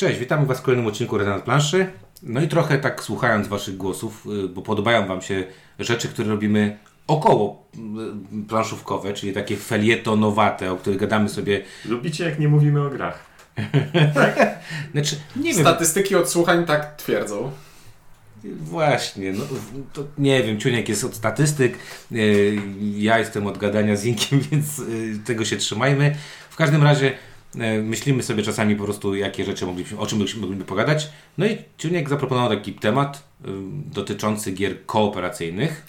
Cześć, witamy Was w kolejnym odcinku Rezonans Planszy. No i trochę tak słuchając Waszych głosów, y, bo podobają Wam się rzeczy, które robimy około y, planszówkowe, czyli takie felietonowate, o których gadamy sobie. Lubicie jak nie mówimy o grach. Znaczy, nie wiem, Statystyki odsłuchań tak twierdzą. właśnie, no, to nie wiem, Ciuniek jest od statystyk, y, ja jestem od gadania z Inkiem, więc tego się trzymajmy. W każdym razie myślimy sobie czasami po prostu, jakie rzeczy moglibyśmy, o czym moglibyśmy pogadać. No i Ciuniek zaproponował taki temat dotyczący gier kooperacyjnych.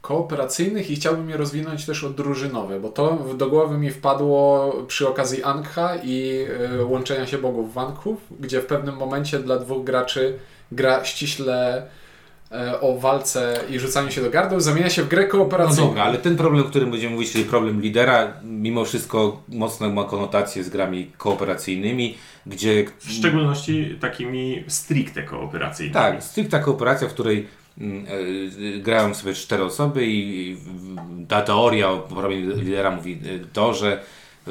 Kooperacyjnych i chciałbym je rozwinąć też o drużynowe, bo to w- do głowy mi wpadło przy okazji Ankha i y, łączenia się bogów Wanków, gdzie w pewnym momencie dla dwóch graczy gra ściśle e, o walce i rzucaniu się do gardeł zamienia się w grę No kooperacyjną. dobra, ale ten problem, o którym będziemy mówić, czyli problem lidera, mimo wszystko mocno ma konotację z grami kooperacyjnymi, gdzie... W szczególności takimi stricte kooperacyjnymi. Tak, stricta kooperacja, w której mm, e, grają sobie cztery osoby i i ta teoria o problemie lidera mówi e, to, że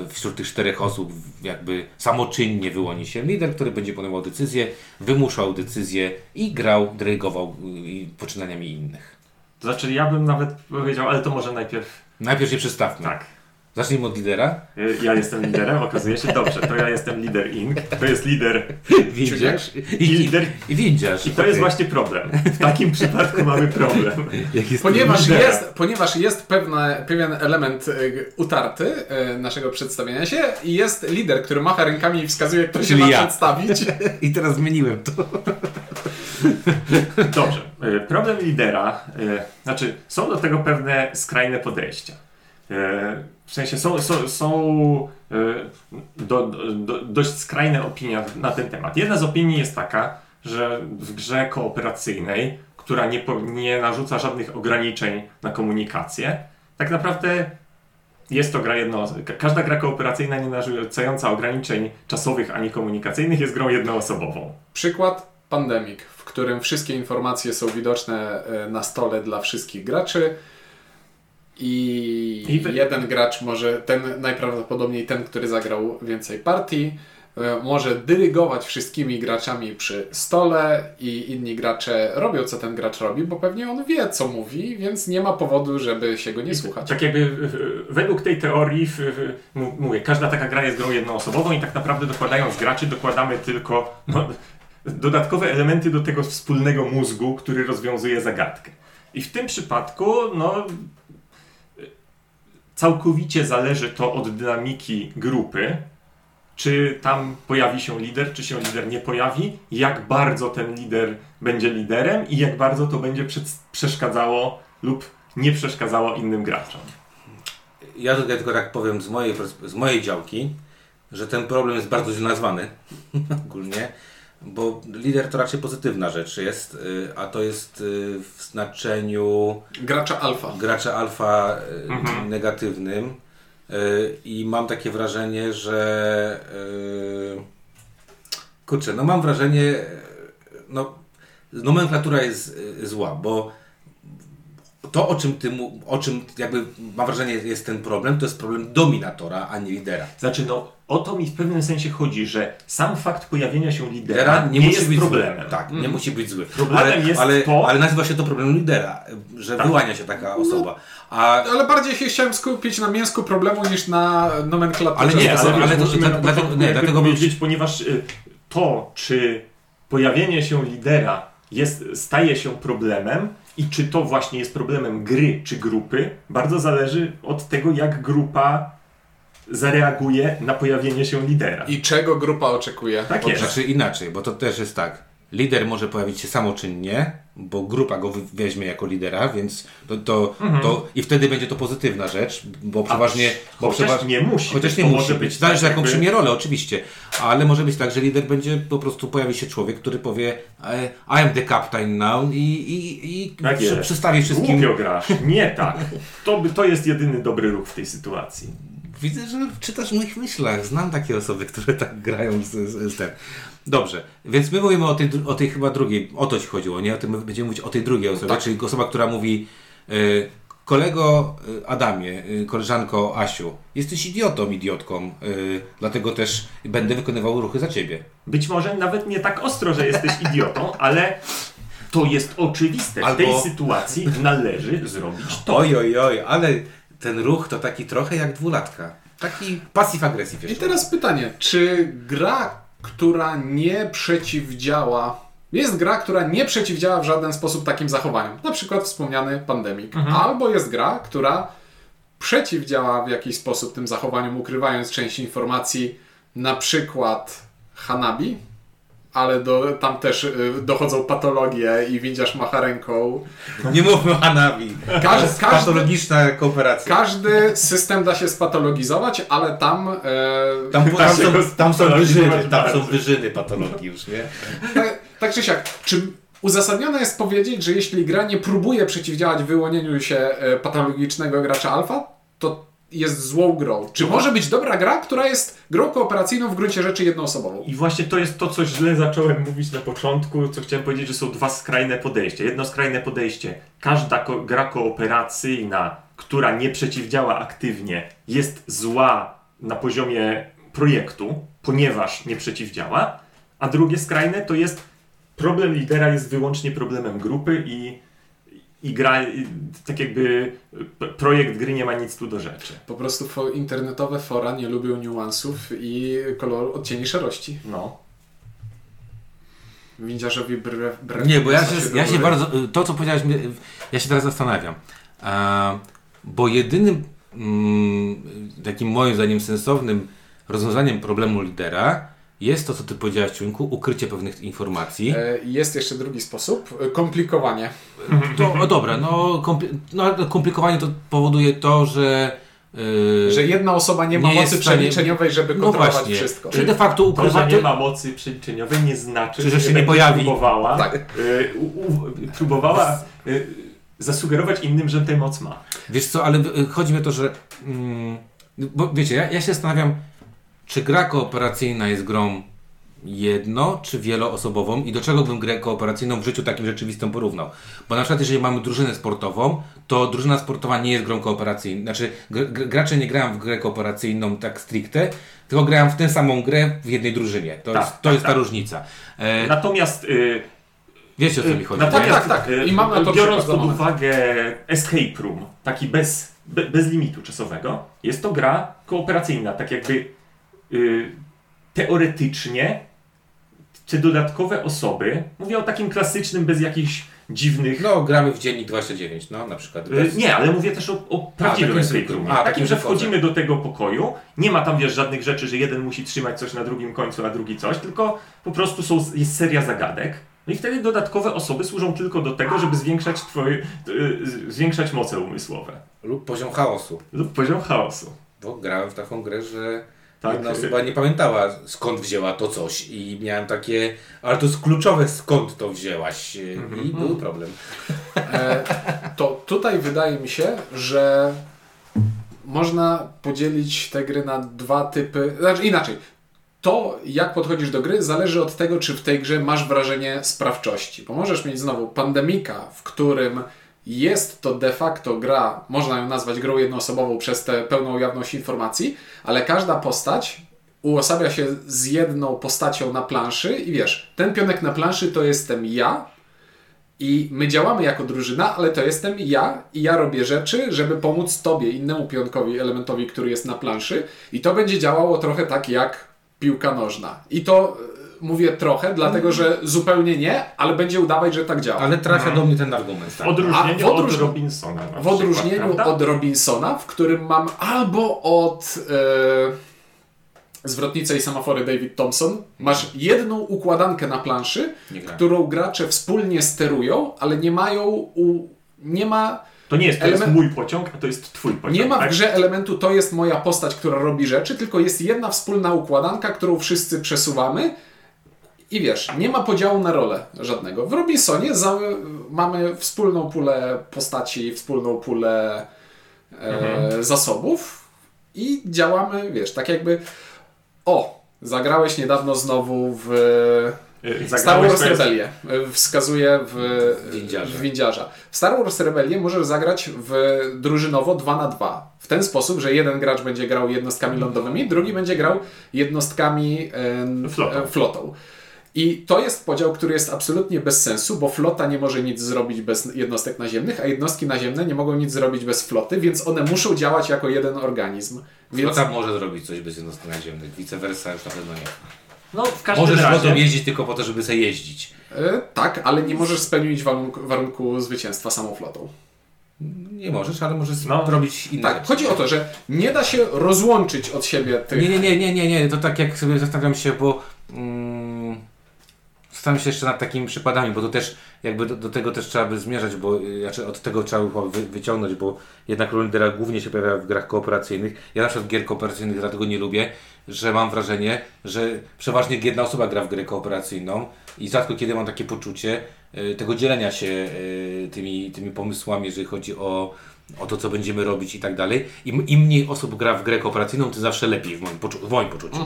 wśród tych czterech osób jakby samoczynnie wyłoni się lider, który będzie podejmował decyzje, wymuszał decyzje i grał, dyrygował y, poczynaniami innych. To znaczy ja bym nawet powiedział, ale to może najpierw Najpierw się przedstawmy. tak. Zacznijmy od lidera. Y, Ja jestem liderem, okazuje się. Dobrze, to ja jestem lider Inc. To jest lider Windziarz I lider. I windziarz. I to jest Okej. właśnie problem. W takim przypadku mamy problem. Jak jest Ponieważ lidera. jest, ponieważ jest pewne, pewien element y, utarty y, naszego przedstawienia się i jest lider, który macha rękami i wskazuje, kto się ma ja. przedstawić. I teraz zmieniłem to. Dobrze. Problem lidera, znaczy są do tego pewne skrajne podejścia. Y, W sensie są, są, są y, do, do, dość skrajne opinie na ten temat. Jedna z opinii jest taka, że w grze kooperacyjnej, która nie, nie narzuca żadnych ograniczeń na komunikację, tak naprawdę jest to gra jednoosobowa. Każda gra kooperacyjna nie narzucająca ograniczeń czasowych ani komunikacyjnych jest grą jednoosobową. Przykład Pandemic, w którym wszystkie informacje są widoczne e, na stole dla wszystkich graczy i I wy- jeden gracz może, ten najprawdopodobniej ten, który zagrał więcej partii, e, może dyrygować wszystkimi graczami przy stole i inni gracze robią co ten gracz robi, bo pewnie on wie co mówi, więc nie ma powodu, żeby się go nie słuchać. Tak jakby w- w- według tej teorii, mówię, każda taka gra jest grą jednoosobową i tak naprawdę dokładając graczy dokładamy tylko no, dodatkowe elementy do tego wspólnego mózgu, który rozwiązuje zagadkę. I w tym przypadku, no, całkowicie zależy to od dynamiki grupy, czy tam pojawi się lider, czy się lider nie pojawi, jak bardzo ten lider będzie liderem i jak bardzo to będzie przeszkadzało lub nie przeszkadzało innym graczom. Ja tutaj tylko tak powiem z mojej, z mojej działki, że ten problem jest bardzo źle nazwany ogólnie, bo lider to raczej pozytywna rzecz jest, y, a to jest y, w znaczeniu Gracza alfa. gracza alfa y, Mhm. negatywnym i mam takie wrażenie, że kurczę, no mam wrażenie, no nomenklatura jest zła, bo to o czym ty, mu- o czym jakby mam wrażenie jest ten problem, to jest problem dominatora, a nie lidera. Znaczy, no, o to mi w pewnym sensie chodzi, że sam fakt pojawienia się lidera Lidera nie, nie, musi jest być problemem. zły. Tak, nie musi być zły. Problemem ale, jest ale, to- ale nazywa się to problemem lidera, że Tak. wyłania się taka osoba. A Ale bardziej się chciałem skupić na mięsku problemu niż na nomenklaturze. Ale nie, ale, ale- ale to- dla- na dlatego- nie, dlatego bym- powiedzieć, ponieważ y, to, czy pojawienie się lidera jest, staje się problemem i czy to właśnie jest problemem gry czy grupy, bardzo zależy od tego, jak grupa zareaguje na pojawienie się lidera. I czego grupa oczekuje? Tak jest. Znaczy inaczej, bo to też jest tak. Lider może pojawić się samoczynnie, bo grupa go weźmie jako lidera, więc to, to, to i wtedy będzie to pozytywna rzecz, bo przeważnie. Bo chociaż przeważ- nie musi Chociaż nie musi może być. Zależy tak jaką jakby- przyjmie rolę, oczywiście. Ale może być tak, że lider będzie po prostu pojawi się człowiek, który powie e, I am the captain now i, i, i Tak przy, jest. przedstawi wszystkim. Głupio grasz. Nie tak. To, to jest jedyny dobry ruch w tej sytuacji. Widzę, że czytasz w moich myślach. Znam takie osoby, które tak grają z, z, z tym. Dobrze, więc my mówimy o tej, o tej chyba drugiej, o to ci chodziło, nie? O tym my będziemy mówić o tej drugiej osobie, Tak. czyli osoba, która mówi y, kolego y, Adamie, y, koleżanko Asiu, jesteś idiotą, idiotką, y, dlatego też będę wykonywał ruchy za ciebie. Być może nawet nie tak ostro, że jesteś idiotą, ale to jest oczywiste. W Albo- tej sytuacji należy zrobić to. Oj, oj, oj, ale ten ruch to taki trochę jak dwulatka. Taki pasyw agresyw I teraz pytanie, czy gra, która nie przeciwdziała, jest gra, która nie przeciwdziała w żaden sposób takim zachowaniom, na przykład wspomniany pandemik, albo jest gra, która przeciwdziała w jakiś sposób tym zachowaniom, ukrywając część informacji, na przykład Hanabi, ale do, tam też y, dochodzą patologie i windziarz macha ręką. Nie mówmy o Hanabi. Każdy- każdy- patologiczna kooperacja. Każdy system da się spatologizować, ale tam e, Tam, tam, są, tam są wyżyny, tam są wyżyny patologii już, nie? Tak, tak czy siak, czy uzasadnione jest powiedzieć, że jeśli gra nie próbuje przeciwdziałać wyłonieniu się e, patologicznego gracza alfa, to jest złą grą? Czy może być dobra gra, która jest grą kooperacyjną w gruncie rzeczy jednoosobową? I właśnie to jest to, co źle zacząłem mówić na początku, co chciałem powiedzieć, że są dwa skrajne podejścia. Jedno skrajne podejście, każda ko- gra kooperacyjna, która nie przeciwdziała aktywnie, jest zła na poziomie projektu, ponieważ nie przeciwdziała, a drugie skrajne to jest problem lidera jest wyłącznie problemem grupy i, i gra, i, tak jakby p- projekt gry nie ma nic tu do rzeczy. Po prostu fo- internetowe fora nie lubią niuansów i koloru odcieni szarości. No. Windziarzowi brew, brew Nie, bo ja się, ja się bardzo. To, co powiedziałeś, mnie- ja się teraz zastanawiam. E, bo jedynym mm, takim moim zdaniem sensownym rozwiązaniem problemu lidera jest to, co ty powiedziałeś, Ciunku, ukrycie pewnych informacji. E, Jest jeszcze drugi sposób, komplikowanie. To, o dobra, no, kompli no ale komplikowanie to powoduje to, że. e, Że jedna osoba nie ma Nie mocy przeliczeniowej, żeby no kontrolować właśnie. wszystko. Czy de facto To, ukrywa. że nie ma mocy przeliczeniowej nie znaczy, Czy że się nie pojawi. Próbowała, Tak. y, u, próbowała y, zasugerować innym, że tę moc ma. Wiesz co, ale chodzi mi o to, że. Mm, bo wiecie, ja, ja się zastanawiam, czy gra kooperacyjna jest grą jedno czy wieloosobową i do czego bym grę kooperacyjną w życiu takim rzeczywistym porównał. Bo na przykład jeżeli mamy drużynę sportową, to drużyna sportowa nie jest grą kooperacyjną. Znaczy gr gr gracze nie grają w grę kooperacyjną tak stricte, tylko grają w tę samą grę w jednej drużynie. To Tak, jest, to tak, jest ta tak. różnica. E, Natomiast, y, wiecie o co mi chodzi. natomiast nie? tak, tak. y, I mam na to biorąc pod uwagę escape room, taki bez, be, bez limitu czasowego, jest to gra kooperacyjna, tak jakby y, teoretycznie te dodatkowe osoby, mówię o takim klasycznym, bez jakichś dziwnych No, gramy w dziennik 29, no na przykład. Y, Nie, ale mówię też o, o prawdziwym. A, Takim, że wchodzimy do tego pokoju, nie ma tam wiesz żadnych rzeczy, że jeden musi trzymać coś na drugim końcu, a drugi coś, tylko po prostu są, jest seria zagadek. No i wtedy dodatkowe osoby służą tylko do tego, żeby zwiększać twoje, y, zwiększać moce umysłowe Lub poziom chaosu. lub poziom chaosu. Bo grałem w taką grę, że Tak. jedna osoba nie pamiętała skąd wzięła to coś i miałem takie, ale to jest kluczowe skąd to wzięłaś i był problem. E, to tutaj wydaje mi się, że można podzielić te gry na dwa typy. Znaczy inaczej. To, jak podchodzisz do gry, zależy od tego, czy w tej grze masz wrażenie sprawczości. Bo możesz mieć znowu pandemika, w którym jest to de facto gra, można ją nazwać grą jednoosobową przez tę pełną jawność informacji, ale każda postać uosabia się z jedną postacią na planszy i wiesz, ten pionek na planszy to jestem ja, i my działamy jako drużyna, ale to jestem ja i ja robię rzeczy, żeby pomóc tobie, innemu pionkowi, elementowi, który jest na planszy. I to będzie działało trochę tak jak piłka nożna. I to mówię trochę, dlatego że zupełnie nie, ale będzie udawać, że tak działa. Ale trafia do mnie ten argument. W Tak? odróżnieniu odróż- od Robinsona. na w przykład, odróżnieniu prawda? od Robinsona, w którym mam albo od e, zwrotnicy i semafory David Thompson, masz jedną układankę na planszy, którą gracze wspólnie sterują, ale nie mają u, nie ma To nie jest, to jest element- mój pociąg, a to jest twój pociąg. Nie ma w tak? grze elementu to jest moja postać, która robi rzeczy, tylko jest jedna wspólna układanka, którą wszyscy przesuwamy. I wiesz, nie ma podziału na rolę żadnego. W Robinsonie mamy wspólną pulę postaci, wspólną pulę e, zasobów i działamy, wiesz, tak jakby o, zagrałeś niedawno znowu w y, Star zagrałeś, Wars Rebellię y, wskazuje w w windziarza. W Star Wars Rebellię możesz zagrać w drużynowo 2 na 2 W ten sposób, że jeden gracz będzie grał jednostkami lądowymi, drugi będzie grał jednostkami e, Flotą. e, flotą. I to jest podział, który jest absolutnie bez sensu, bo flota nie może nic zrobić bez jednostek naziemnych, a jednostki naziemne nie mogą nic zrobić bez floty, więc one muszą działać jako jeden organizm. Więc Flota może zrobić coś bez jednostek naziemnych, vice versa już na pewno nie. No, w każdym Możesz razie... flotą jeździć tylko po to, żeby sobie jeździć. e, tak, ale nie możesz spełnić warunku, warunku zwycięstwa samą flotą. Nie możesz, ale możesz No. robić inne Tak, rzeczy. chodzi o to, że nie da się rozłączyć od siebie tych. Nie, nie, nie, nie, nie, nie, to tak jak sobie zastanawiam się, bo zastanawiam się jeszcze nad takimi przykładami, bo to też jakby do, do tego też trzeba by zmierzać, bo y, znaczy od tego trzeba by wy, wyciągnąć, bo jednak ról lidera głównie się pojawia w grach kooperacyjnych. Ja na przykład gier kooperacyjnych dlatego nie lubię, że mam wrażenie, że przeważnie jedna osoba gra w grę kooperacyjną i rzadko kiedy mam takie poczucie y, tego dzielenia się y, tymi, tymi pomysłami, jeżeli chodzi o, o to, co będziemy robić i tak dalej. Im, Im mniej osób gra w grę kooperacyjną, tym zawsze lepiej w moim, poczu- w moim poczuciu.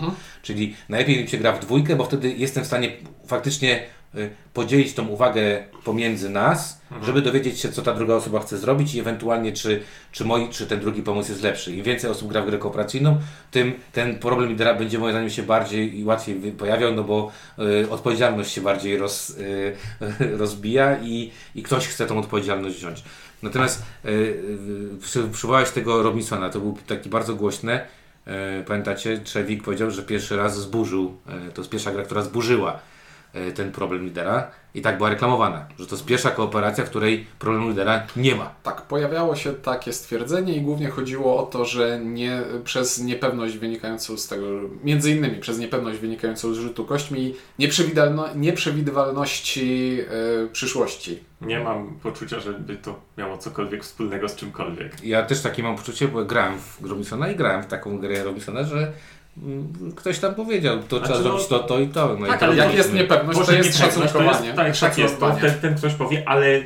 Czyli najlepiej mi się gra w dwójkę, bo wtedy jestem w stanie faktycznie y, podzielić tą uwagę pomiędzy nas, żeby dowiedzieć się, co ta druga osoba chce zrobić i ewentualnie, czy, czy, moi, czy ten drugi pomysł jest lepszy. Im więcej osób gra w grę kooperacyjną, tym ten problem lidera będzie moim zdaniem się bardziej i łatwiej pojawiał, no bo y, odpowiedzialność się bardziej roz, y, rozbija i, i ktoś chce tą odpowiedzialność wziąć. Natomiast y, y, przy, przywołałeś tego Robinsona, to był taki bardzo głośny. E, Pamiętacie, Trzewik powiedział, że pierwszy raz zburzył, e, to jest pierwsza gra, która zburzyła ten problem lidera i tak była reklamowana, że to jest pierwsza kooperacja, w której problemu lidera nie ma. Tak, pojawiało się takie stwierdzenie i głównie chodziło o to, że nie, przez niepewność wynikającą z tego, między innymi przez niepewność wynikającą z rzutu kośćmi nieprzewidywalności e, przyszłości. Nie mam poczucia, żeby to miało cokolwiek wspólnego z czymkolwiek. Ja też takie mam poczucie, bo grałem w Robinsona i grałem w taką grę Robinsona, że ktoś tam powiedział, to Znaczy, trzeba no- zrobić to, to i to. No Tak, i to ale Jak jest niepewność, to jest szacunkowanie. To jest, tak, tak jest. To ten, ten ktoś powie, ale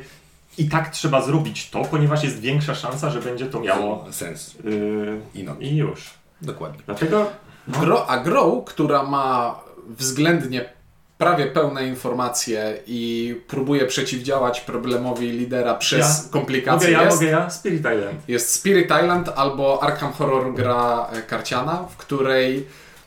i tak trzeba zrobić to, ponieważ jest większa szansa, że będzie to miało sens. yy, I no. i już. Dokładnie. Dlatego Gro, a Grow, która ma względnie prawie pełne informacje i próbuje przeciwdziałać problemowi lidera przez Ja- komplikacje, mogę ja, jest, mogę ja? Spirit Island. jest Spirit Island albo Arkham Horror gra e, karciana, w której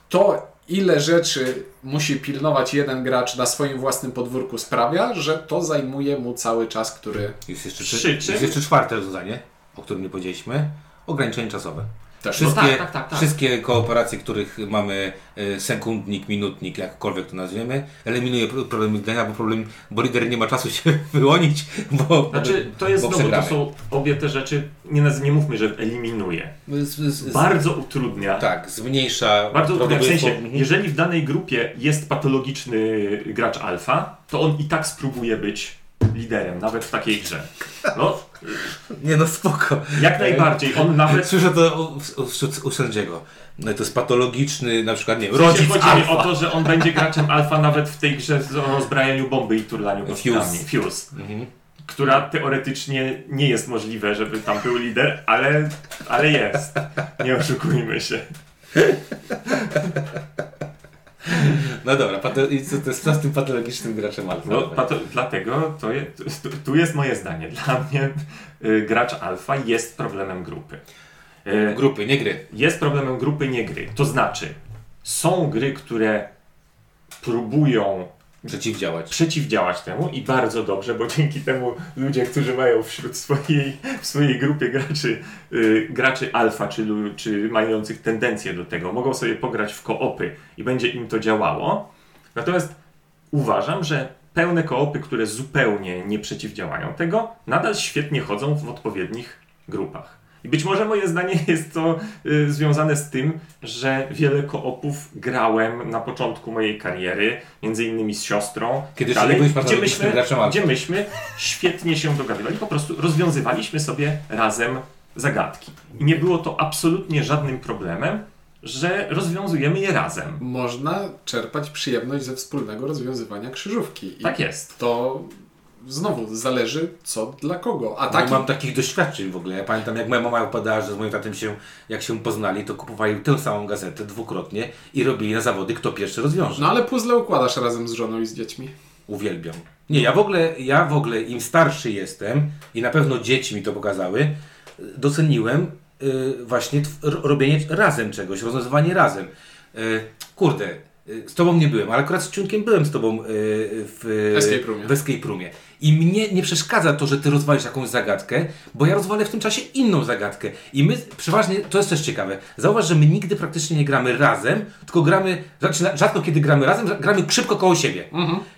to ile rzeczy musi pilnować jeden gracz na swoim własnym podwórku sprawia, że to zajmuje mu cały czas, który Jest jeszcze, jest jeszcze czwarte rozwiązanie, o którym nie powiedzieliśmy. Ograniczenie czasowe. Też Wszystkie, tak, tak, tak, tak. wszystkie kooperacje, których mamy e, sekundnik, minutnik, jakkolwiek to nazwiemy, eliminuje pro- problem lidera, bo problem, bo lider nie ma czasu się wyłonić, bo, Znaczy, to jest bo znowu, to są obie te rzeczy, nie, naz- nie mówmy, że eliminuje. Z, z, z, Bardzo utrudnia. tak, zmniejsza Bardzo utrudnia, w sensie, Mhm. jeżeli w danej grupie jest patologiczny gracz alfa, to on i tak spróbuje być liderem, nawet w takiej grze. No, Nie no, spoko. jak najbardziej, on nawet... Słyszę to u, u, u sędziego. No i to jest patologiczny, na przykład, nie wiem, rodzic chodzi mi alfa. o to, że on będzie graczem alfa nawet w tej grze o rozbrajaniu bomby i turlaniu kostkami. Fuse. Mhm. Która teoretycznie nie jest możliwe, żeby tam był lider, ale, ale jest. Nie oszukujmy się. No dobra, pato, i co to jest z tym patologicznym graczem alfa? No, pato, dlatego to je, tu, tu jest moje zdanie. Dla mnie y, gracz alfa jest problemem grupy. Y, Grupy, nie gry. jest problemem grupy, nie gry. To znaczy, są gry, które próbują Przeciwdziałać. przeciwdziałać temu i bardzo dobrze, bo dzięki temu ludzie, którzy mają wśród swojej, w swojej grupie graczy, y, graczy alfa, czy, czy mających tendencję do tego, mogą sobie pograć w koopy i będzie im to działało. Natomiast uważam, że pełne koopy, które zupełnie nie przeciwdziałają tego, nadal świetnie chodzą w odpowiednich grupach. I być może moje zdanie jest to y, związane z tym, że wiele koopów grałem na początku mojej kariery, między innymi z siostrą. Kiedy dalej, byłeś gdzie myśmy, gdzie myśmy świetnie się dogadywali, po prostu rozwiązywaliśmy sobie razem zagadki. I nie było to absolutnie żadnym problemem, że rozwiązujemy je razem. można czerpać przyjemność ze wspólnego rozwiązywania krzyżówki. I Tak jest. to znowu zależy co dla kogo. A Nie taki, mam takich doświadczeń w ogóle. Ja pamiętam, jak moja mama opowiadała, że z moim tatem się, jak się poznali, to kupowali tę samą gazetę dwukrotnie i robili na zawody, kto pierwszy rozwiąże. no ale puzzle układasz razem z żoną i z dziećmi. Uwielbiam. Nie, ja w ogóle, ja w ogóle im starszy jestem i na pewno dzieci mi to pokazały, doceniłem y, właśnie robienie razem czegoś, rozwiązywanie razem. Y, kurde, y, z tobą nie byłem, ale akurat z Ciunkiem byłem z tobą w Escape roomie. w escape roomie. I mnie nie przeszkadza to, że ty rozwalisz jakąś zagadkę, bo ja rozwalę w tym czasie inną zagadkę. I my przeważnie, to jest też ciekawe, zauważ, że my nigdy praktycznie nie gramy razem, tylko gramy, znaczy rzadko kiedy gramy razem, gramy szybko koło siebie.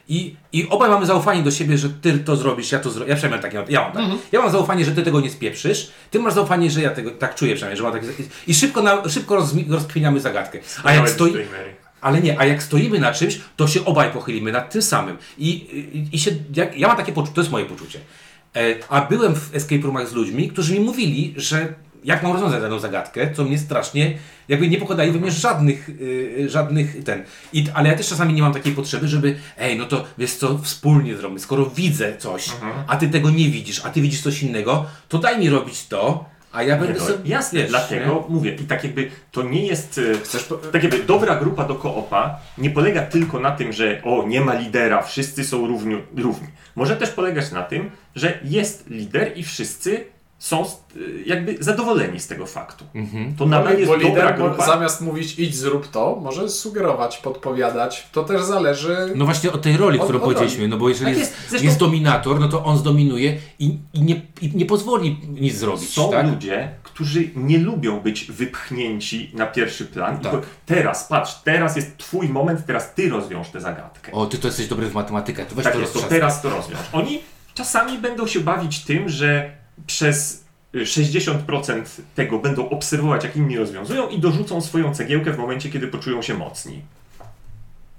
I, I obaj mamy zaufanie do siebie, że ty to zrobisz, ja to zrobię. Ja przynajmniej mam takie, ja mam tak. Ja mam zaufanie, że ty tego nie spieprzysz, ty masz zaufanie, że ja tego, tak czuję przynajmniej, że mam takie, i szybko, na, szybko rozmi- rozkminiamy zagadkę. A jak stoi... Ale nie, a jak stoimy na czymś, to się obaj pochylimy nad tym samym. I, i, i się, jak, ja mam takie poczucie, to jest moje poczucie. E, a byłem w escape roomach z ludźmi, którzy mi mówili, że jak mam rozwiązać daną zagadkę, co mnie strasznie, jakby nie pokładają we mnie żadnych, y, żadnych ten. I, ale ja też czasami nie mam takiej potrzeby, żeby, ej, no to wiesz co, wspólnie zrobimy. Skoro widzę coś, a ty tego nie widzisz, a ty widzisz coś innego, to daj mi robić to, a ja będę sobie... jasne, wiesz, dlatego mówię. I tak jakby to nie jest. e, Chcesz po- Tak jakby dobra grupa do koopa nie polega tylko na tym, że o, nie ma lidera, wszyscy są równi. równi. Może też polegać na tym, że jest lider i wszyscy są e, jakby zadowoleni z tego faktu. To nadal jest bo dobra grupa. zamiast mówić idź zrób to, może sugerować, podpowiadać. To też zależy. No właśnie od tej roli, Od- którą od roli. powiedzieliśmy, no bo jeżeli Tak jest, jest. jest, Zresztą- dominator, no to on zdominuje i, i, nie, i nie pozwoli nic zrobić, Są tak? ludzie, którzy nie lubią być wypchnięci na pierwszy plan. Tak. Teraz, patrz, teraz jest twój moment, teraz ty rozwiąż tę zagadkę. O, ty to jesteś dobry w matematykę, to weź tak to jest, to teraz to rozwiąż. Oni czasami będą się bawić tym, że przez y, 60% tego będą obserwować, jak inni rozwiązują i dorzucą swoją cegiełkę w momencie, kiedy poczują się mocni.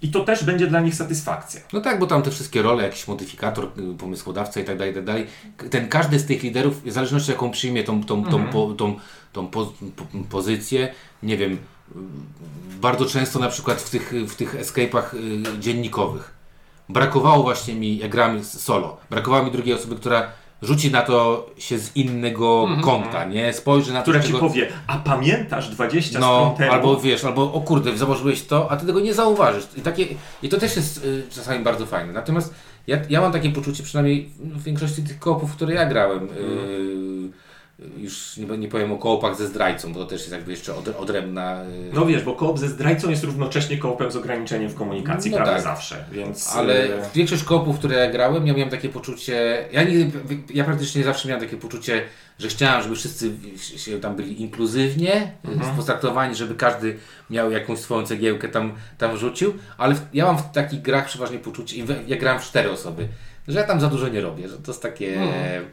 I to też będzie dla nich satysfakcja. No tak, bo tam te wszystkie role, jakiś modyfikator, y, pomysłodawca i tak dalej, tak dalej. Ten każdy z tych liderów, w zależności jaką przyjmie tą, tą, tą, Mhm. po, tą, tą po, po, pozycję, nie wiem, bardzo często na przykład w tych, w tych escape'ach y, dziennikowych brakowało właśnie mi, jak grałem solo, brakowało mi drugiej osoby, która rzuci na to się z innego kąta, nie? Spojrzy na to, Która ci tego- powie, a pamiętasz 20 no, temu? albo wiesz, albo o kurde, założyłeś to, a ty tego nie zauważysz. I, takie, i to też jest y, czasami bardzo fajne. Natomiast ja, ja mam takie poczucie, przynajmniej w większości tych koopów, w które ja grałem, y, już nie, nie powiem o koopach ze zdrajcą, bo to też jest jakby jeszcze od, odrębna. y, No wiesz, bo koop ze zdrajcą jest równocześnie koopem z ograniczeniem w komunikacji No prawie tak. zawsze, więc... Ale e, większość koopów, które ja grałem, ja miałem takie poczucie. Ja, nigdy, ja praktycznie zawsze miałem takie poczucie, że chciałem, żeby wszyscy się tam byli inkluzywnie Mhm. mhm. potraktowani, żeby każdy miał jakąś swoją cegiełkę tam, tam rzucił. Ale ja mam w takich grach przeważnie poczucie, i ja grałem w cztery osoby, że ja tam za dużo nie robię, że to jest takie Mhm.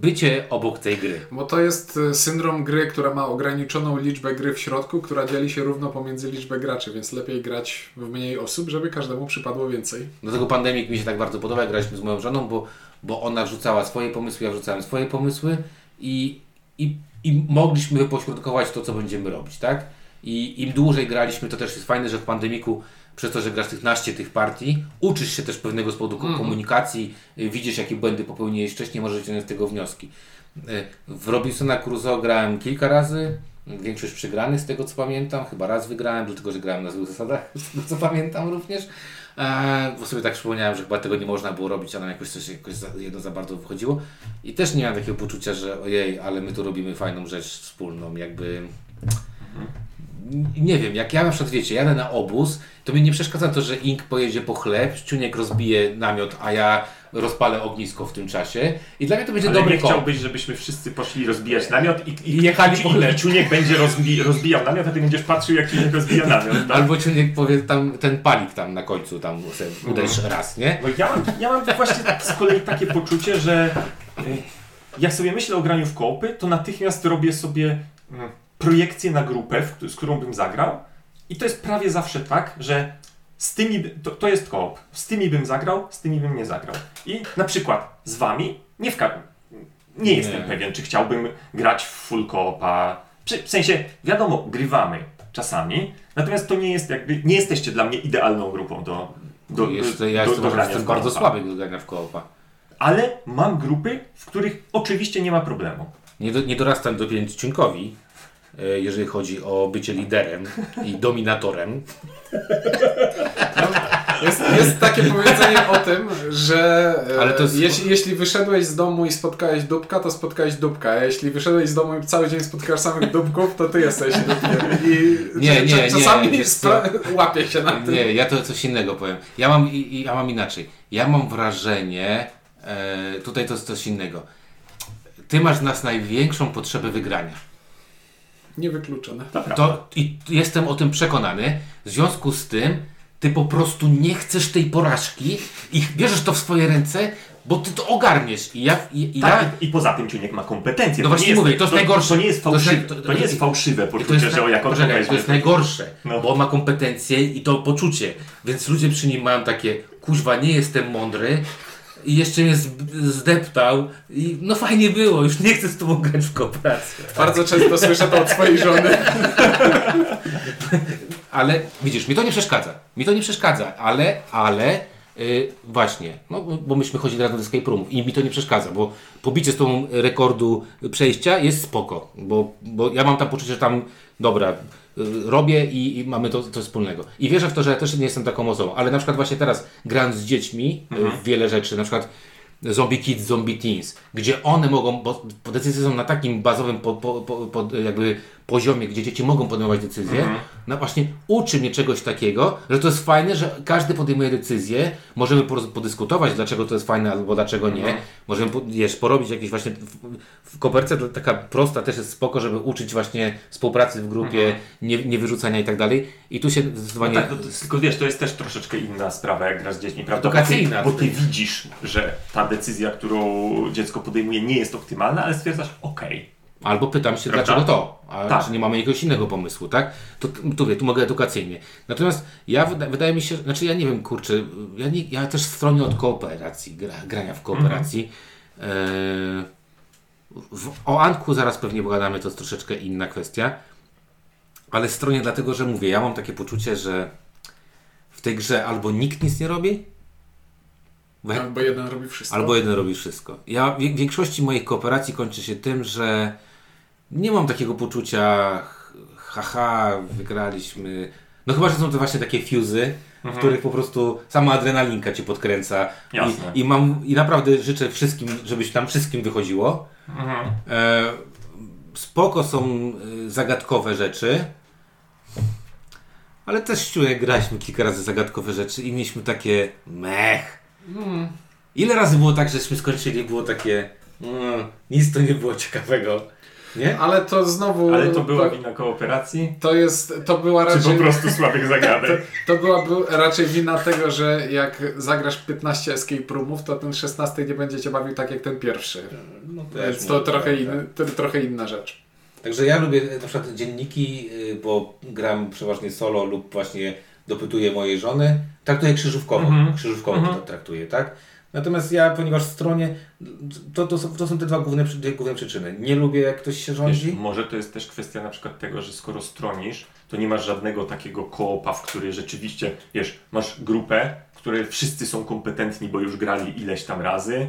Bycie obok tej gry. Bo to jest y, syndrom gry, która ma ograniczoną liczbę gry w środku, która dzieli się równo pomiędzy liczbę graczy, więc lepiej grać w mniej osób, żeby każdemu przypadło więcej. Dlatego pandemik mi się tak bardzo podoba, jak graliśmy z moją żoną, bo, bo ona wrzucała swoje pomysły, ja wrzucałem swoje pomysły i, i, i mogliśmy pośrodkować to, co będziemy robić, tak? I im dłużej graliśmy, to też jest fajne, że w pandemiku, przez to, że grasz tych naście tych partii, uczysz się też pewnego spodu ko- komunikacji, y, widzisz, jakie błędy popełniłeś wcześniej, możesz wyciągnąć z tego wnioski. Y, W Robinsona Crusoe grałem kilka razy, większość przegranych z tego co pamiętam, chyba raz wygrałem, dlatego że grałem na złych zasadach, z tego co pamiętam również. Eee, bo sobie tak przypomniałem, że chyba tego nie można było robić, a nam jakoś coś jakoś za, jedno za bardzo wychodziło. I też nie miałem takiego poczucia, że ojej, ale my tu robimy fajną rzecz wspólną, jakby... Nie wiem, jak ja na przykład wiecie, jadę na obóz, to mi nie przeszkadza to, że Ink pojedzie po chleb, Ciuniek rozbije namiot, a ja rozpalę ognisko w tym czasie. I dla mnie to będzie Ale dobry nie komp. chciałbyś, żebyśmy wszyscy poszli rozbijać namiot i, i, I jechali po chleb. i Ciuniek będzie rozbi, rozbijał namiot, a ty będziesz patrzył, jak Ciuniek rozbija namiot. Tak? Albo Ciuniek powie tam ten palik tam na końcu, tam uderz raz, nie? Bo ja mam, ja mam właśnie z kolei takie poczucie, że y, jak sobie myślę o graniu w koopy, to natychmiast robię sobie mm, projekcję na grupę, z którą bym zagrał. I to jest prawie zawsze tak, że z tymi, to, to jest koop. Z tymi bym zagrał, z tymi bym nie zagrał. I na przykład z wami nie w nie jestem Nie. pewien, czy chciałbym grać w full koopa. W sensie, wiadomo, grywamy czasami, natomiast to nie jest jakby, nie jesteście dla mnie idealną grupą do, do, Jeszcze, do, ja do, jestem, do grania jestem bardzo słaby do grania w koopa. ale mam grupy, w których oczywiście nie ma problemu. Nie, do, nie dorastam do pięciunkowi, jeżeli chodzi o bycie liderem i dominatorem. Jest, jest takie powiedzenie o tym, że e, Ale to jest- jeśli, jeśli wyszedłeś z domu i spotkałeś dupka, to spotkałeś dupka. A jeśli wyszedłeś z domu i cały dzień spotkasz samych dupków, to ty jesteś dupkiem. I Nie, nie, cza- nie, czasami spra- łapię się na tym. Nie, ja to coś innego powiem. Ja mam, i- i- ja mam inaczej. Ja mam wrażenie, e, tutaj to jest coś innego. Ty masz nas największą potrzebę wygrania. Niewykluczone. To. To, I jestem o tym przekonany. W związku z tym, ty po prostu nie chcesz tej porażki i bierzesz to w swoje ręce, bo ty to ogarniesz. I ja, i, i Tak, ja i, i poza tym Ciuniek ma kompetencje. No To właśnie nie mówię, to jest najgorsze. To nie jest To jest fałszywe, naj- to, nie jest fałszywe to poczucie, jest, że o jak on poczekaj, to jest najgorsze, No. bo on ma kompetencje i to poczucie. Więc ludzie przy nim mają takie, kuźwa, nie jestem mądry i jeszcze mnie zdeptał i no fajnie było, już nie chcę z tobą grać w kooperację. Bardzo często słyszę to od swojej żony. Ale widzisz, mi to nie przeszkadza. Mi to nie przeszkadza, ale, ale yy, właśnie, no bo- bo myśmy chodzili razem do escape roomów i mi to nie przeszkadza, bo pobicie z tą rekordu przejścia jest spoko, bo, bo ja mam tam poczucie, że tam, dobra, yy, robię i, i mamy to, wspólnego. I wierzę w to, że ja też nie jestem taką osobą, ale na przykład właśnie teraz grając z dziećmi yy, w wiele rzeczy, na przykład Zombie Kids, Zombie Teens, gdzie one mogą, bo decyzje są na takim bazowym po, po, po, jakby poziomie, gdzie dzieci mogą podejmować decyzje, no właśnie uczy mnie czegoś takiego, że to jest fajne, że każdy podejmuje decyzję, możemy podyskutować, dlaczego to jest fajne, albo dlaczego nie, możemy po- wiesz, porobić jakieś właśnie, w, koperce taka prosta też jest spoko, żeby uczyć właśnie współpracy w grupie, nie, nie wyrzucania i tak dalej i tu się No zdecydowanie... tak, no to, tylko wiesz, to jest też troszeczkę inna sprawa, jak grasz z dziećmi, prawda? Bo ty, Edukacyjna. bo ty widzisz, że ta decyzja, którą dziecko podejmuje, nie jest optymalna, ale stwierdzasz, okej. Albo pytam się, Prawda? dlaczego to? A Tak. czy nie mamy jakiegoś innego pomysłu, tak? To tu, tu mogę edukacyjnie. Natomiast ja wyda, wydaje mi się, znaczy ja nie wiem, kurczę, ja, nie, ja też stronię od kooperacji, gra, grania w kooperacji. Mhm. E, w, o Anku zaraz pewnie pogadamy, to jest troszeczkę inna kwestia. Ale stronię dlatego, że mówię, ja mam takie poczucie, że w tej grze albo nikt nic nie robi, Albo jeden robi wszystko. Albo jeden robi wszystko. Ja w większości moich kooperacji kończy się tym, że nie mam takiego poczucia haha, wygraliśmy. No chyba, że są to właśnie takie fuzy, w których po prostu sama adrenalinka cię podkręca. Jasne. I, i, mam, I naprawdę życzę wszystkim, żebyś tam wszystkim wychodziło. E, spoko są e, zagadkowe rzeczy. Ale też Ściunek graliśmy kilka razy zagadkowe rzeczy i mieliśmy takie mech. Ile razy było tak, żeśmy skończyli, było takie mm, nic to nie było ciekawego, nie? Ale to znowu... Ale to była to, wina kooperacji? to jest, to była Czy po raczej... prostu słabych zagadek? To była bu- raczej wina tego, że jak zagrasz 15 escape roomów, to ten 16 nie będzie cię bawił tak jak ten pierwszy. No, Więc to trochę, inny, to trochę inna rzecz. Także ja lubię na przykład dzienniki, y, bo gram przeważnie solo lub właśnie dopytuję mojej żony. Traktuję krzyżówkowo, Mhm. krzyżówkowo to traktuję, tak? Natomiast ja, ponieważ stronie, to, to, są, to są te dwa główne, dwie główne przyczyny. Nie lubię, jak ktoś się Wiesz, rządzi. może to jest też kwestia na przykład tego, że skoro stronisz, to nie masz żadnego takiego koopa, w której rzeczywiście, wiesz, masz grupę, w której wszyscy są kompetentni, bo już grali ileś tam razy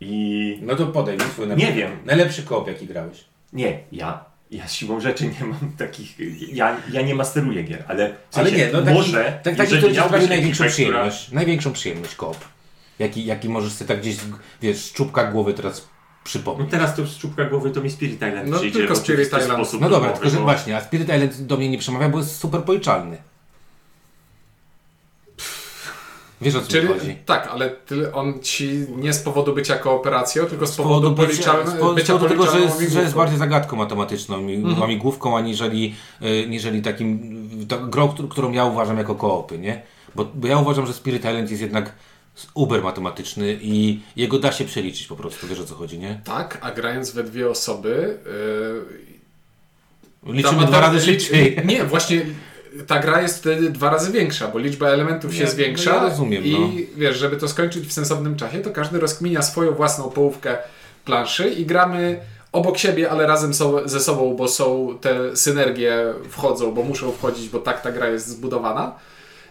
i... No to podaj mi swój Nie najlepszy- wiem. Najlepszy koop, jaki grałeś. Nie, ja, ja siłą rzeczy nie mam takich, ja, ja nie masteruję gier, ale w Ale sensie, nie, no taki, może, tak, taki, który ci sprawi największą ekipę, która- przyjemność. Największą przyjemność koop. Jaki, jaki możesz sobie tak gdzieś, wiesz, z czubka głowy teraz No przypomnieć. teraz to z czubka głowy to mi Spirit Island No, przyjdzie tylko Spirit Island. sposób No dobra, tylko że bo- właśnie, a Spirit Island do mnie nie przemawia, bo jest super policzalny. Wiesz o co Czyli, chodzi? tak, ale ty, on ci nie z powodu bycia kooperacją, tylko z Z powodu, bycia- policzalne, z powodu, z bycia powodu tego, że jest, że jest bardziej zagadką matematyczną, i Mhm. łamigłówką, aniżeli, y, niżeli takim, ta grą, którą- którą ja uważam jako koopy, nie? Bo, bo ja uważam, że Spirit Island jest jednak uber matematyczny i jego da się przeliczyć po prostu, wiesz o co chodzi, nie? Tak, a grając we dwie osoby... Yy, Liczymy dwa razy szybciej. Nie, właśnie ta gra jest wtedy dwa razy większa, bo liczba elementów się Nie, zwiększa. no ja rozumiem, I no. wiesz, żeby to skończyć w sensownym czasie, to każdy rozkminia swoją własną połówkę planszy i gramy obok siebie, ale razem so, ze sobą, bo są te synergie wchodzą, bo muszą wchodzić, bo tak ta gra jest zbudowana.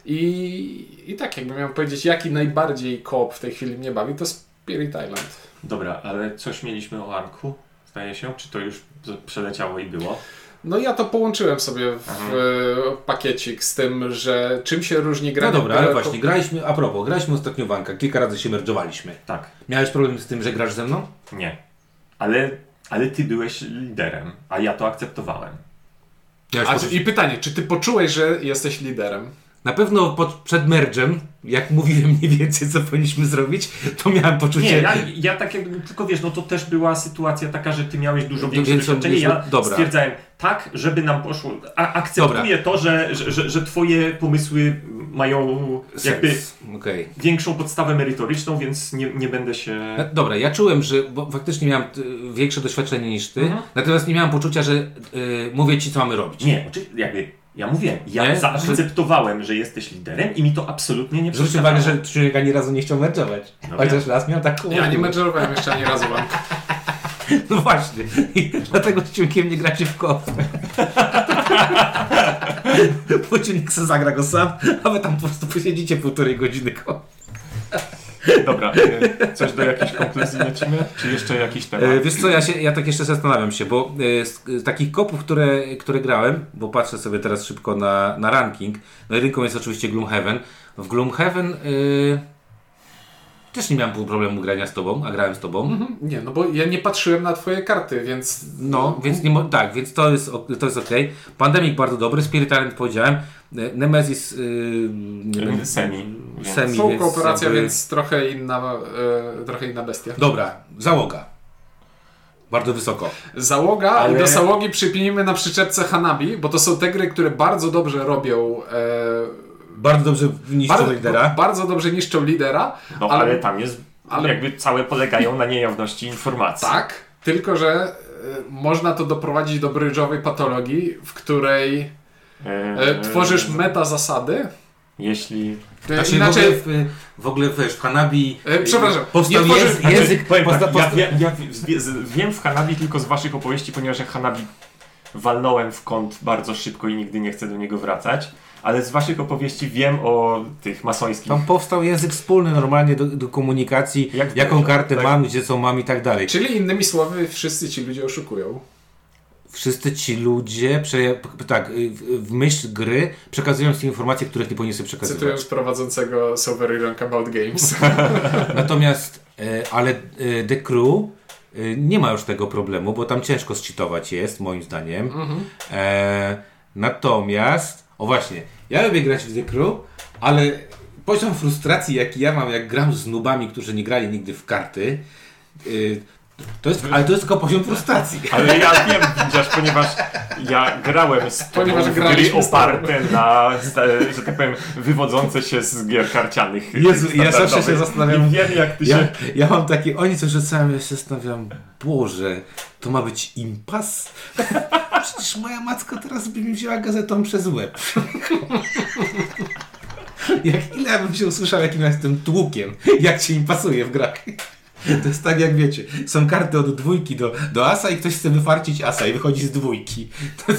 I, I tak, jakbym miał powiedzieć, jaki najbardziej koop w tej chwili mnie bawi, to Spirit Island. Dobra, ale coś mieliśmy o Anku, zdaje się? Czy to już przeleciało i było? No ja to połączyłem sobie w Aha. e, pakiecik z tym, że czym się różni No granie dobra, ale właśnie, graliśmy, a propos, graliśmy ostatnio w Anka, kilka razy się merdżowaliśmy. Tak. Miałeś problem z tym, że grasz ze mną? Nie. Ale, ale ty byłeś liderem, a ja to akceptowałem. A, I pytanie, czy ty poczułeś, że jesteś liderem? Na pewno pod, przed merdżem, jak mówiłem mniej więcej, co powinniśmy zrobić, to miałem poczucie... Nie, ja, ja tak jakby, tylko wiesz, no to też była sytuacja taka, że ty miałeś dużo większe doświadczenie. Ja dobra. stwierdzałem tak, żeby nam poszło. A, akceptuję to, że, że, że, że twoje pomysły mają jakby. Okej. większą podstawę merytoryczną, więc nie, nie będę się. E, Dobra, ja czułem, że bo faktycznie miałem y, większe doświadczenie niż ty, Mhm. natomiast nie miałem poczucia, że y, mówię ci, co mamy robić. Nie, jakby ja mówię, ja Nie? zaakceptowałem, że jesteś liderem i mi to absolutnie nie Zwróć przeszkadzało. uwagę, że człowiek ani razu nie chciał merdżować. No Chociaż wiem. raz miał taką... Ja nie menedżerowałem jeszcze ani razu wam. No właśnie. I dlatego z ciunkiem nie gracie w koop. Bo ciunek se zagra go sam, a wy tam po prostu posiedzicie półtorej godziny koło. Dobra, e, coś do jakiejś konkluzji lecimy? Czy jeszcze jakiś temat? E, Wiesz co, ja, się, ja tak jeszcze zastanawiam się, bo e, z, z takich kopów, które, które grałem, bo patrzę sobie teraz szybko na, na ranking, no jedynką jest oczywiście Gloomhaven. W Gloomhaven y, też nie miałem problemu grania z tobą, a grałem z tobą. Nie, no bo ja nie patrzyłem na twoje karty, więc... No, więc nie tak, więc to jest, to jest ok. Pandemic bardzo dobry, Spirit Island powiedziałem, E, Nemesis y, nie będę- Semi, więc- Semi, więc kooperacja, jakby- więc trochę inna, e, trochę inna bestia. Dobra, załoga. Bardzo wysoko. Załoga, Ale- ale do załogi przypinimy na przyczepce Hanabi, bo to są te gry, które bardzo dobrze robią... E, Bardzo dobrze niszczą bardzo, lidera. bardzo dobrze niszczą lidera, No ale- ale, tam jest, ale- jakby całe polegają na niejawności informacji. Tak, tylko że e, można to doprowadzić do brydżowej patologii, w której E, e, tworzysz meta zasady. Jeśli... Znaczy Inaczej, w, ogóle, w, w ogóle wiesz, w Hanabi E, przepraszam, powstał nie tworzy- język, znaczy, język Powiem posta, tak, ja, posta, ja, ja z- wiem w Hanabi tylko z waszych opowieści, ponieważ ja Hanabi walnąłem w kąt bardzo szybko i nigdy nie chcę do niego wracać, ale z waszych opowieści wiem o tych masońskich... Tam powstał język wspólny normalnie do, do komunikacji, Jak jaką kartę tak. mam, gdzie co mam i tak dalej. czyli innymi słowy, wszyscy ci ludzie oszukują. Wszyscy ci ludzie, prze, tak, y, w, w myśl gry przekazują ci informacje, których nie powinni sobie przekazywać. Cytując prowadzącego Sovereign Rank About Games. Natomiast, e, ale e, The Crew nie ma już tego problemu, bo tam ciężko zczytować jest, moim zdaniem. E, natomiast, o właśnie, ja lubię grać w The Crew, ale poziom frustracji, jaki ja mam, jak gram z nubami, którzy nie grali nigdy w karty, y, to jest, ale to jest tylko poziom frustracji. Ale ja wiem, widzisz, ponieważ ja grałem z Ponieważ gry oparte na, że tak powiem, wywodzące się z gier karcianych. Jezu, ja zawsze się zastanawiam- I wiem, jak ty Ja, się... ja mam takie, oni coś rzucają, ja się zastanawiam, Boże, to ma być impas? Przecież moja matka teraz by mi wzięła gazetą przez łeb. jak ile ja bym się usłyszał, jakim ja jestem tłukiem, jak się im pasuje w grach. To jest tak jak wiecie, są karty od dwójki do, do asa i ktoś chce wyfarcić asa i wychodzi z dwójki. To,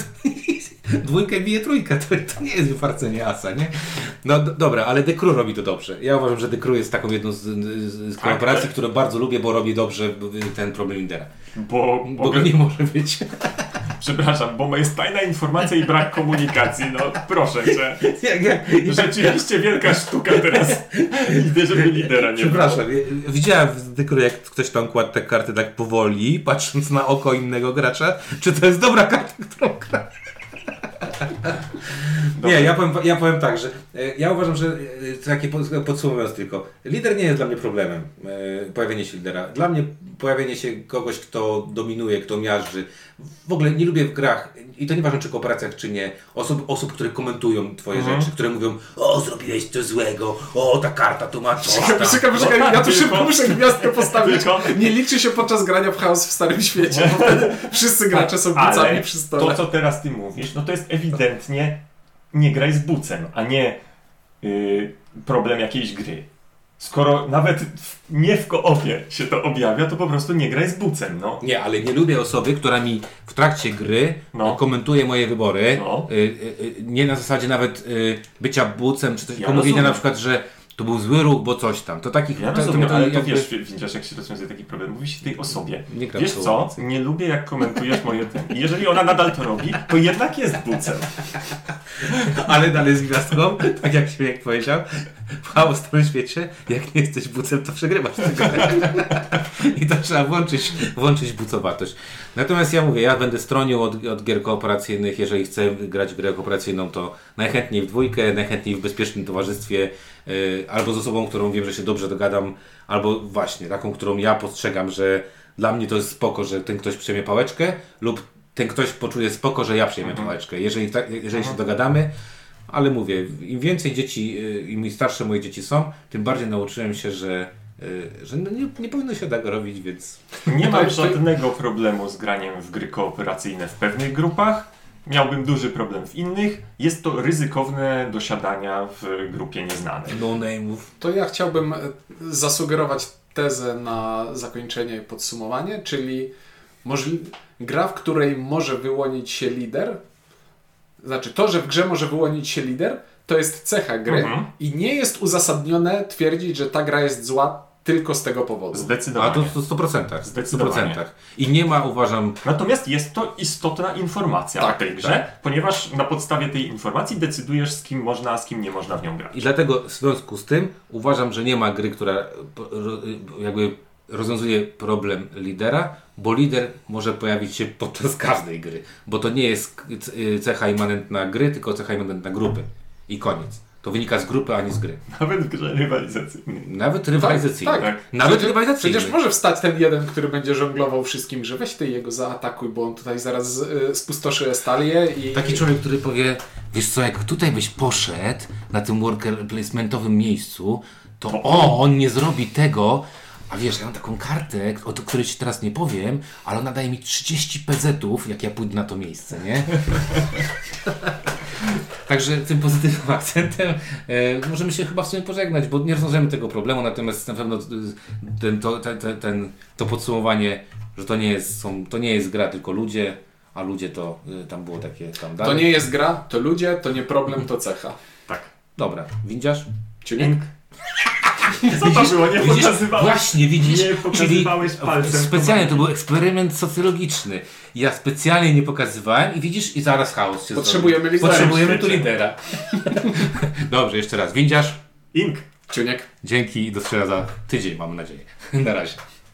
dwójkę bije trójka, to, to nie jest wyfarcenie asa, nie? No do, dobra, ale Crew robi to dobrze. Ja uważam, że Crew jest taką jedną z, z, z korporacji, tak. które bardzo lubię, bo robi dobrze ten problem lidera. Bo, Bo bo go nie może być. Przepraszam, bo jest tajna informacja i brak komunikacji. No proszę cię. Rzeczywiście wielka sztuka teraz. Idę, żeby lidera nie Przepraszam, ja- widziałem w Crew, jak ktoś tam kładł te karty tak powoli, patrząc na oko innego gracza, czy to jest dobra karta, którą gra. Nie, ja powiem, ja powiem tak, że e, ja uważam, że e, takie pod- podsumowując tylko, lider nie jest dla mnie problemem, e, pojawienie się lidera. Dla mnie pojawienie się kogoś, kto dominuje, kto miażdży. W ogóle nie lubię w grach, i to nieważne czy kooperacjach, czy nie, osób, osób które komentują twoje Mhm. rzeczy, które mówią, o zrobiłeś coś złego, o ta karta tu ma to. Czekaj, czekaj, czekaj, ja tu szybko muszę gwiazdkę postawić. Nie liczy się podczas grania w chaos w Starym Świecie, bo wtedy wszyscy gracze są Ale bucami przy to, stole. co teraz ty mówisz, no to jest ewidentnie nie graj z bucem, a nie y, problem jakiejś gry. Skoro nawet w, nie w koopie się to objawia, to po prostu nie graj z bucem, no. Nie, ale nie lubię osoby, która mi w trakcie gry No. e, komentuje moje wybory. No. Y, y, y, nie na zasadzie nawet y, bycia bucem, czy coś, Ja tylko mówienia rozumiem. na przykład, że to był zły ruch, bo coś tam. To takich... Ja to, rozumiem, to ale to jakby- wiesz, widzisz, jak się rozwiązuje taki problem. Mówi się tej osobie, Nie wiesz co, nie lubię jak komentujesz moje ten. Jeżeli ona nadal to robi, to jednak jest bucem. Ale dalej z gwiazdką, tak jak Śmiech powiedział, w chaosowym świecie, jak nie jesteś bucem, to przegrywasz. I to trzeba włączyć, włączyć bucowatość. Natomiast ja mówię, ja będę stronił od, od gier kooperacyjnych. Jeżeli chcę grać w grę kooperacyjną, to najchętniej w dwójkę, najchętniej w bezpiecznym towarzystwie, yy, albo z osobą, którą wiem, że się dobrze dogadam, albo właśnie taką, którą ja postrzegam, że dla mnie to jest spoko, że ten ktoś przejmie pałeczkę, lub ten ktoś poczuje spoko, że ja przejmę pałeczkę. Jeżeli, tak, jeżeli się dogadamy, ale mówię, im więcej dzieci, y, im starsze moje dzieci są, tym bardziej nauczyłem się, że, że no nie, nie powinno się tak robić, więc Nie mam jest- żadnego problemu z graniem w gry kooperacyjne w pewnych grupach. Miałbym duży problem w innych. Jest to ryzykowne do siadania w grupie nieznanej. no name'ów. To ja chciałbym e, zasugerować tezę na zakończenie i podsumowanie, czyli możli- gra, w której może wyłonić się lider, znaczy to, że w grze może wyłonić się lider, to jest cecha gry Mhm. i nie jest uzasadnione twierdzić, że ta gra jest zła tylko z tego powodu. A Zdecydowanie. to w 100%. Zdecydowanie. 100%. I nie ma, uważam, Natomiast jest to istotna informacja Tak, o tej grze, ponieważ na podstawie tej informacji decydujesz z kim można, a z kim nie można w nią grać. i dlatego w związku z tym uważam, że nie ma gry, która jakby rozwiązuje problem lidera, bo lider może pojawić się podczas każdej gry, bo to nie jest cecha immanentna gry, tylko cecha immanentna grupy. I koniec. To wynika z grupy, a nie z gry. Nawet w grze rywalizacyjnej. Nawet rywalizacyjny. tak. Tak. Nawet Przecież- rywalizacyjny. Przecież może wstać ten jeden, który będzie żonglował wszystkim, że weź ty jego zaatakuj, bo on tutaj zaraz y, spustoszy Estalię i... Taki człowiek, który powie, wiesz co, jak tutaj byś poszedł na tym worker placementowym miejscu, to o, on nie zrobi tego, a wiesz, ja mam taką kartę, o to- której ci teraz nie powiem, ale ona daje mi 30 PZ-ów, jak ja pójdę na to miejsce, nie? Także tym pozytywnym akcentem e, możemy się chyba w sumie pożegnać, bo nie rozwiążemy tego problemu, natomiast na pewno e, ten, to, ten, ten, to podsumowanie, że to nie, jest, są, to nie jest gra, tylko ludzie, a ludzie to e, tam było takie tam To dalej. nie jest gra, to ludzie, to nie problem, to cecha. Tak. Dobra, widzisz? Ciuniek? Co to było? Nie Widzisz? pokazywałeś. Właśnie, widzisz? Nie pokazywałeś Czyli palcem. Specjalnie, to był eksperyment socjologiczny. Ja specjalnie nie pokazywałem i widzisz, i zaraz chaos się Potrzebujemy lidera. Potrzebujemy tu lidera. Dobrze, jeszcze raz. Windziarz, Ink. Ciuniek? dzięki i do zobaczenia za tydzień, mam nadzieję. Na razie.